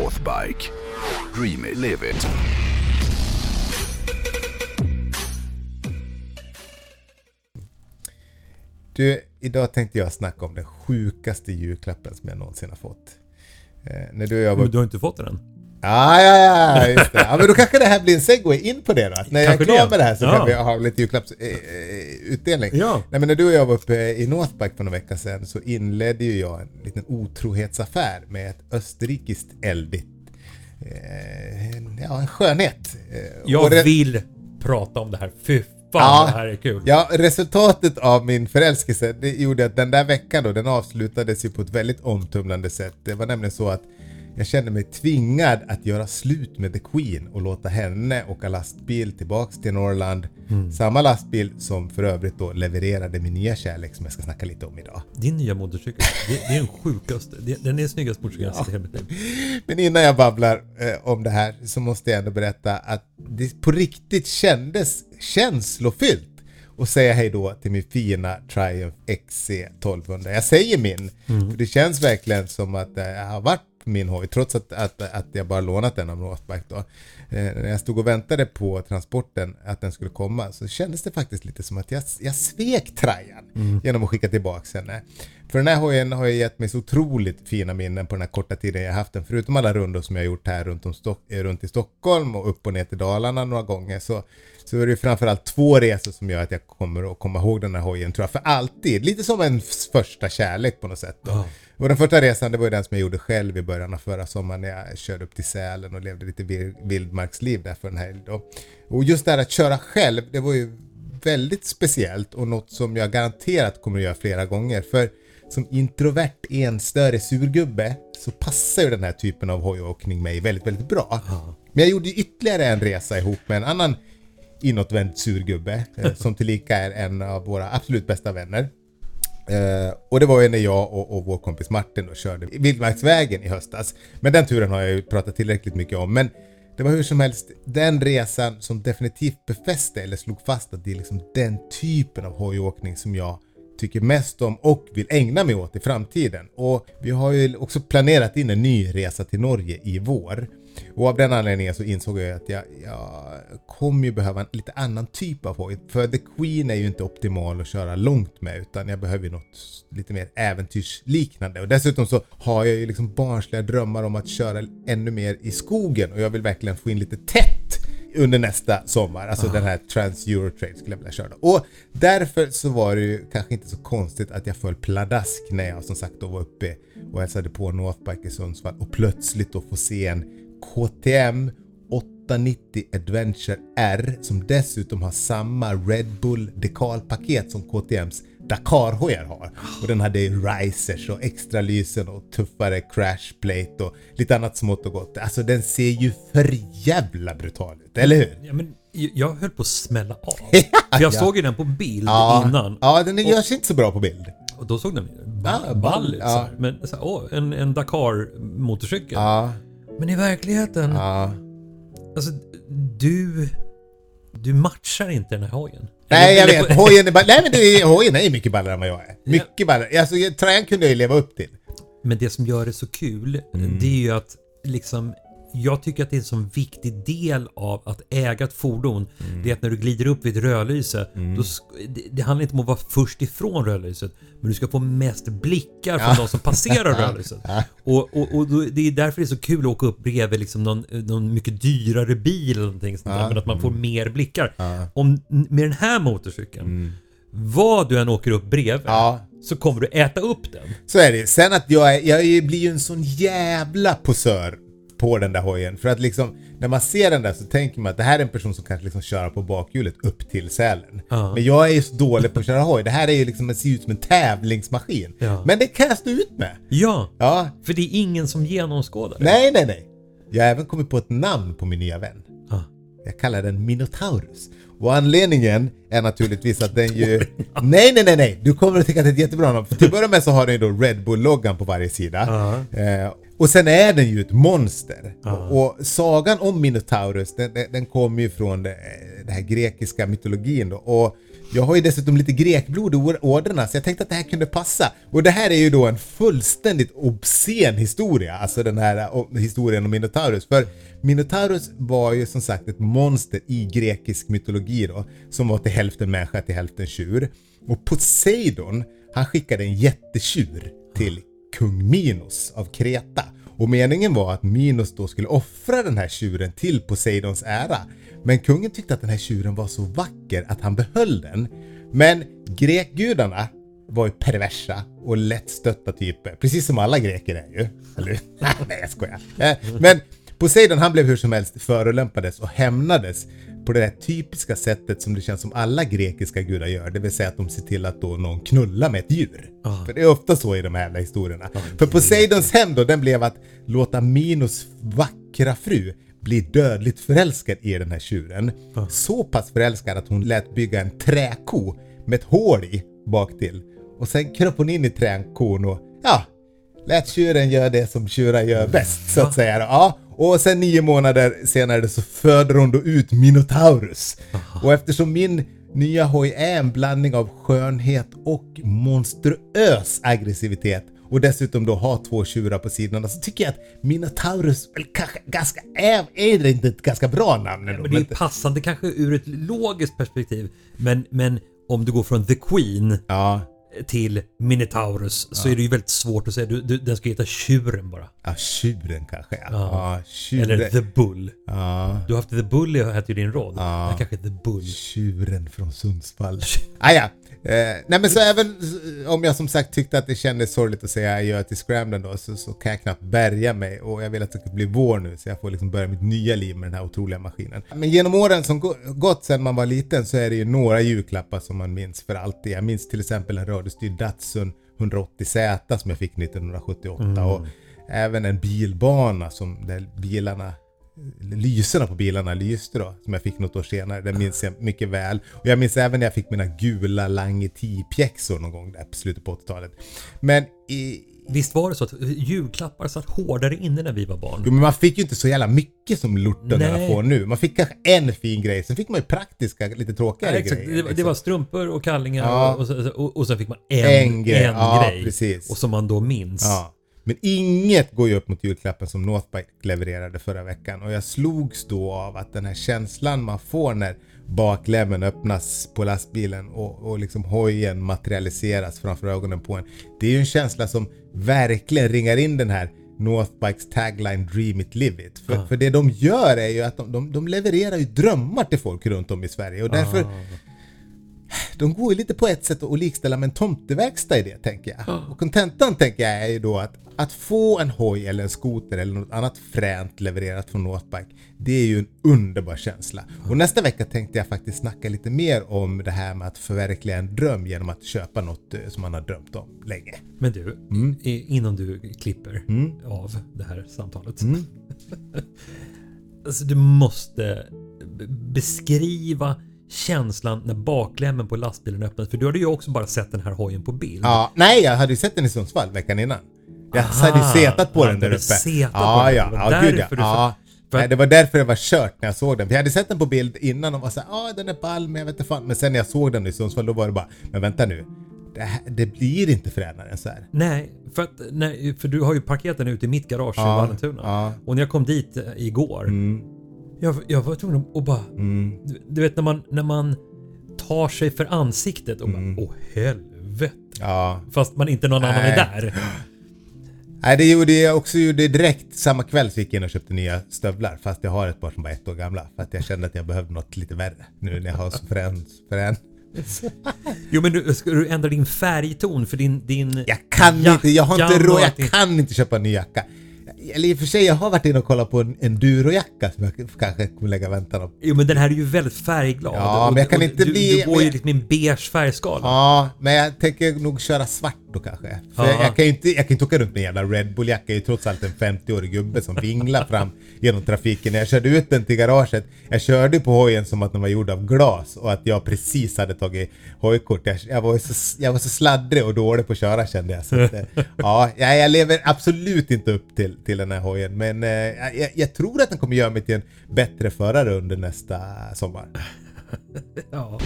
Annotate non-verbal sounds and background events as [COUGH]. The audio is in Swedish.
Northbike. Dream it, live it. Du, idag tänkte jag snacka om den sjukaste julklappen som jag någonsin har fått. Eh, när du och jag var... Men du har inte fått den än? Ja, ja, ja, just det. Ja, men då kanske det här blir en segway in på det då. När jag är Kanske klar det. med det här så Ja. kan vi ha lite julklappsutdelning. Ja. Nej, men när du och jag var uppe i Northbike för några veckor sedan så inledde ju jag en liten otrohetsaffär med ett österrikiskt eldigt eh, ja, en skönhet. Eh, Jag det- vill prata om det här. Fy fan Ja. det här är kul. Ja, resultatet av min förälskelse det gjorde att den där veckan då, den avslutades ju på ett väldigt omtumlande sätt. Det var nämligen så att jag kände mig tvingad att göra slut med The Queen och låta henne åka lastbil tillbaks till Norrland. Samma lastbil som för övrigt då levererade min nya kärlek som jag ska snacka lite om idag. Din nya motorcykel, det, det är den sjukaste. Det, den är snyggast motorcykeln jag sett i hela mitt liv. Men innan jag babblar eh, om det här så måste jag ändå berätta att det på riktigt kändes känslofyllt att säga hej då till min fina Triumph XC 1200. Jag säger min, för det känns verkligen som att det har varit min hoj, trots att, att, att jag bara lånat den av Northbike då. Eh, när jag stod och väntade på transporten, att den skulle komma, så kändes det faktiskt lite som att jag, jag svek Trajan genom att skicka tillbaka henne. För den här hojen har ju gett mig så otroligt fina minnen på den här korta tiden jag haft den. Förutom alla rundor som jag gjort här runt, om Stock, eh, runt i Stockholm och upp och ner till Dalarna några gånger så, så är det ju framförallt två resor som gör att jag kommer att komma ihåg den här hojen tror jag för alltid. Lite som en första kärlek på något sätt. Då. Ja. Och den första resan det var ju den som jag gjorde själv i början av förra sommaren när jag körde upp till Sälen och levde lite vil- vildmarksliv där för en helg då. Och just det här att köra själv, det var ju väldigt speciellt och något som jag garanterat kommer att göra flera gånger. För som introvert enstörig surgubbe så passar ju den här typen av hojåkning mig väldigt, väldigt bra. Men jag gjorde ju ytterligare en resa ihop med en annan inåtvänd surgubbe eh, som tillika är en av våra absolut bästa vänner. Eh, och det var ju när jag och, och vår kompis Martin då körde Vildmarksvägen i höstas. Men den turen har jag ju pratat tillräckligt mycket om. Men det var hur som helst den resan som definitivt befäste eller slog fast att det är liksom den typen av hojåkning som jag tycker mest om och vill ägna mig åt i framtiden. Och vi har ju också planerat in en ny resa till Norge i vår. Och av den anledningen så insåg jag att jag, jag kommer ju behöva en lite annan typ av hoj. För The Queen är ju inte optimal att köra långt med utan jag behöver ju något lite mer äventyrsliknande. Och dessutom så har jag ju liksom barnsliga drömmar om att köra ännu mer i skogen och jag vill verkligen få in lite tätt under nästa sommar. Alltså den här Trans Eurotrade skulle jag vilja köra. Och därför så var det ju kanske inte så konstigt att jag föll pladask när jag som sagt då var uppe och hälsade på Northbike i Sundsvall och plötsligt då få se en KTM 890 Adventure R som dessutom har samma Red Bull dekalpaket som KTMs Dakar-hojar har. Och den hade ju risers och extra lysen och tuffare crashplate och lite annat smått och gott. Alltså den ser ju för jävla brutal ut, eller hur? Ja, men jag höll på att smälla av. [LAUGHS] För jag såg ju den på bild innan. Ja, den gör sig inte så bra på bild. Och då såg den ba- Ja, ball ut. ja. Men så här, åh, en, en Dakar-motorcykel. Ja, Men i verkligheten, ja. alltså du... Du matchar inte den här hojen. Nej, jag vet. Hojen är, ba- Nej, men det är, [LAUGHS] hojen är mycket ballare än vad jag är. Mycket ballare. Alltså, Trajan kunde jag ju leva upp till. Men det som gör det så kul, Mm. det är ju att liksom jag tycker att det är en sån viktig del av att äga ett fordon. Mm. Det är att när du glider upp vid ett rödlyse, då sk- det, det handlar inte om att vara först ifrån rödlyset. Men du ska få mest blickar från de som passerar [LAUGHS] rödlyset. Och, och, och då, det är därför det är så kul att åka upp bredvid liksom någon, någon mycket dyrare bil eller någonting sånt där. Men att man får mer blickar. Om, med den här motorcykeln, vad du än åker upp bredvid, Ja. så kommer du äta upp den. Så är det. Sen att jag, är, jag blir ju en sån jävla posör på den där hojen. För att liksom, när man ser den där så tänker man att det här är en person som kanske liksom kör på bakhjulet upp till Sälen. Ja. Men jag är ju så dålig på att köra hoj. Det här är ju liksom, det ser ut som en tävlingsmaskin. Ja. Men det kan jag stå ut med. Ja, Ja. för det är ingen som genomskådar det. Nej, nej, nej. Jag har även kommit på ett namn på min nya vän. Ja. Jag kallar den Minotaurus. Och anledningen är naturligtvis att den ju... nej, nej, nej, nej! Du kommer att tycka att det är ett jättebra namn. För till att börja med så har den ju då Red Bull-loggan på varje sida. Eh, och sen är den ju ett monster. Och sagan om Minotaurus, den, den, den kommer ju från det, det här grekiska mytologin då. Och jag har ju dessutom lite grekblod i ådrorna så jag tänkte att det här kunde passa. Och det här är ju då en fullständigt obscen historia, alltså den här eh, historien om Minotaurus. För Minotaurus var ju som sagt ett monster i grekisk mytologi då, som var till hälften människa till hälften tjur. Och Poseidon, han skickade en jättetjur till kung Minos av Kreta. Och meningen var att Minos då skulle offra den här tjuren till Poseidons ära. Men kungen tyckte att den här tjuren var så vacker att han behöll den. Men grekgudarna var ju perversa och lättstötta typer. Precis som alla greker är ju. Eller [LAUGHS] Nej, jag skojar. Eh, men Poseidon han blev hur som helst förolämpades och hämnades på det där typiska sättet som det känns som alla grekiska gudar gör. Det vill säga att de ser till att då någon knullar med ett djur. För det är ofta så i de här jävla historierna. För Poseidons hämnd då, den blev att låta Minos vackra fru bli dödligt förälskad i den här tjuren. Så pass förälskad att hon lät bygga en träko med ett hål i bak till. Och sen kröp hon in i träkon och ja, lät tjuren göra det som tjurar gör bäst så att säga. Ja, och sen nio månader senare så föder hon då ut Minotaurus. Och eftersom min nya hoj är en blandning av skönhet och monstruös aggressivitet och dessutom då har två tjurar på sidorna så tycker jag att Minotaurus väl kanske ganska är, är det inte ett ganska bra namn ändå? Men det är passande kanske ur ett logiskt perspektiv. Men, men om du går från The Queen Ja, till Minotaurus så är det ju väldigt svårt att säga. Du, du, den ska heta Tjuren bara. ja tjuren kanske ja. ja tjuren. Eller The Bull. Ja. Du har haft The Bull hette ju din roll. Ja. Det kanske The Bull. Tjuren från Sundsvall. [LAUGHS] ah, ja. Eh, nej men så även eh, om jag som sagt tyckte att det kändes sorgligt att säga adjö till Scramden då så, så kan jag knappt bärga mig och jag vill att det ska bli vår nu så jag får liksom börja mitt nya liv med den här otroliga maskinen. Men genom åren som gå- gått sedan man var liten så är det ju några julklappar som man minns för alltid. Jag minns till exempel en radiostyrd Datsun 180Z som jag fick 1978 och även en bilbana som där bilarna lyserna på bilarna lyste då, som jag fick något år senare. Det minns jag mycket väl. Och jag minns även när jag fick mina gula Lange 10-pjäxor någon gång där på slutet på 80-talet. Men i, Visst var det så att julklappar satt hårdare inne när vi var barn? jo, men man fick ju inte så jävla mycket som lortarna Nej. får nu. Man fick kanske en fin grej, sen fick man ju praktiska, lite tråkigare exakt. grejer. Det, det liksom. var strumpor och kallingar Ja. och, och, och, sen fick man en, En grej. en Ja, grej. Och som man då minns. Ja. Men inget går ju upp mot julklappen som Northbike levererade förra veckan och jag slogs då av att den här känslan man får när baklämmen öppnas på lastbilen och, och liksom hojen materialiseras framför ögonen på en. Det är ju en känsla som verkligen ringar in den här Northbikes tagline Dream it, live it. För, för det de gör är ju att de, de, de levererar ju drömmar till folk runt om i Sverige och därför de går ju lite på ett sätt att likställa med en tomteverkstad i det, tänker jag. Och kontentan, tänker jag, är ju då att att få en hoj eller en skoter eller något annat fränt levererat från Northbike, det är ju en underbar känsla. Och nästa vecka tänkte jag faktiskt snacka lite mer om det här med att förverkliga en dröm genom att köpa något eh, som man har drömt om länge. Men du, Mm. innan du klipper av det här samtalet. Mm. [LAUGHS] alltså, du måste beskriva känslan när baklämmen på lastbilen öppnas. För du hade ju också bara sett den här hojen på bild. Ja, nej, jag hade ju sett den i Sundsvall veckan innan. Jag Aha, hade ju setat på ja, den där uppe. setat på ja, den. ja, Det var ja, gud ja. du- ja. för- Nej, det var därför det var kört när jag såg den. För jag hade sett den på bild innan och var såhär, ja den är ball men jag vet inte fan. Men sen när jag såg den i Sundsvall då var det bara, men vänta nu. Det, här, det blir inte fränare än så här. Nej, för, att, nej, för du har ju parkerat den ute i mitt garage i Ja, Vallentuna. ja. Mm. Och när jag kom dit eh, igår, jag, jag var tvungen att bara... Du, du vet när man, när man tar sig för ansiktet och Mm. bara, åh helvete. Ja. Fast man inte någon annan är Nej. där. [GASPS] Nej, det gjorde jag också gjorde direkt samma kväll så gick jag in och köpte nya stövlar. Fast jag har ett par som var ett år gamla. För att jag kände att jag behövde något lite värre. Nu när jag har så frän, frän. [LAUGHS] Jo men du, ska du ändra din färgton för din... din Jag kan inte, jag har inte råd, jag kan inte köpa en ny jacka. Eller i och för sig, jag har varit inne och kollat på en endurojacka som jag kanske kommer lägga väntan på. Jo men den här är ju väldigt färgglad. Ja, Och- men jag kan inte du, bli- Du går men- ju liksom i en beige färgskala. Ja, men jag tänker nog köra svart då kanske. För Ja. jag, kan ju inte, jag kan inte åka runt med en jävla Red Bull-jacka. Jag är ju trots allt en 50-årig gubbe som vinglar fram genom trafiken. När jag körde ut den till garaget, jag körde på hojen som att den var gjord av glas och att jag precis hade tagit hojkort. Jag, jag, var, så, jag var så sladdrig och dålig på att köra kände jag. Så att, eh, [LAUGHS] ja, jag, lever absolut inte upp till, till den här hojen. Men eh, jag, jag tror att den kommer göra mig till en bättre förare under nästa sommar. [LAUGHS] Ja.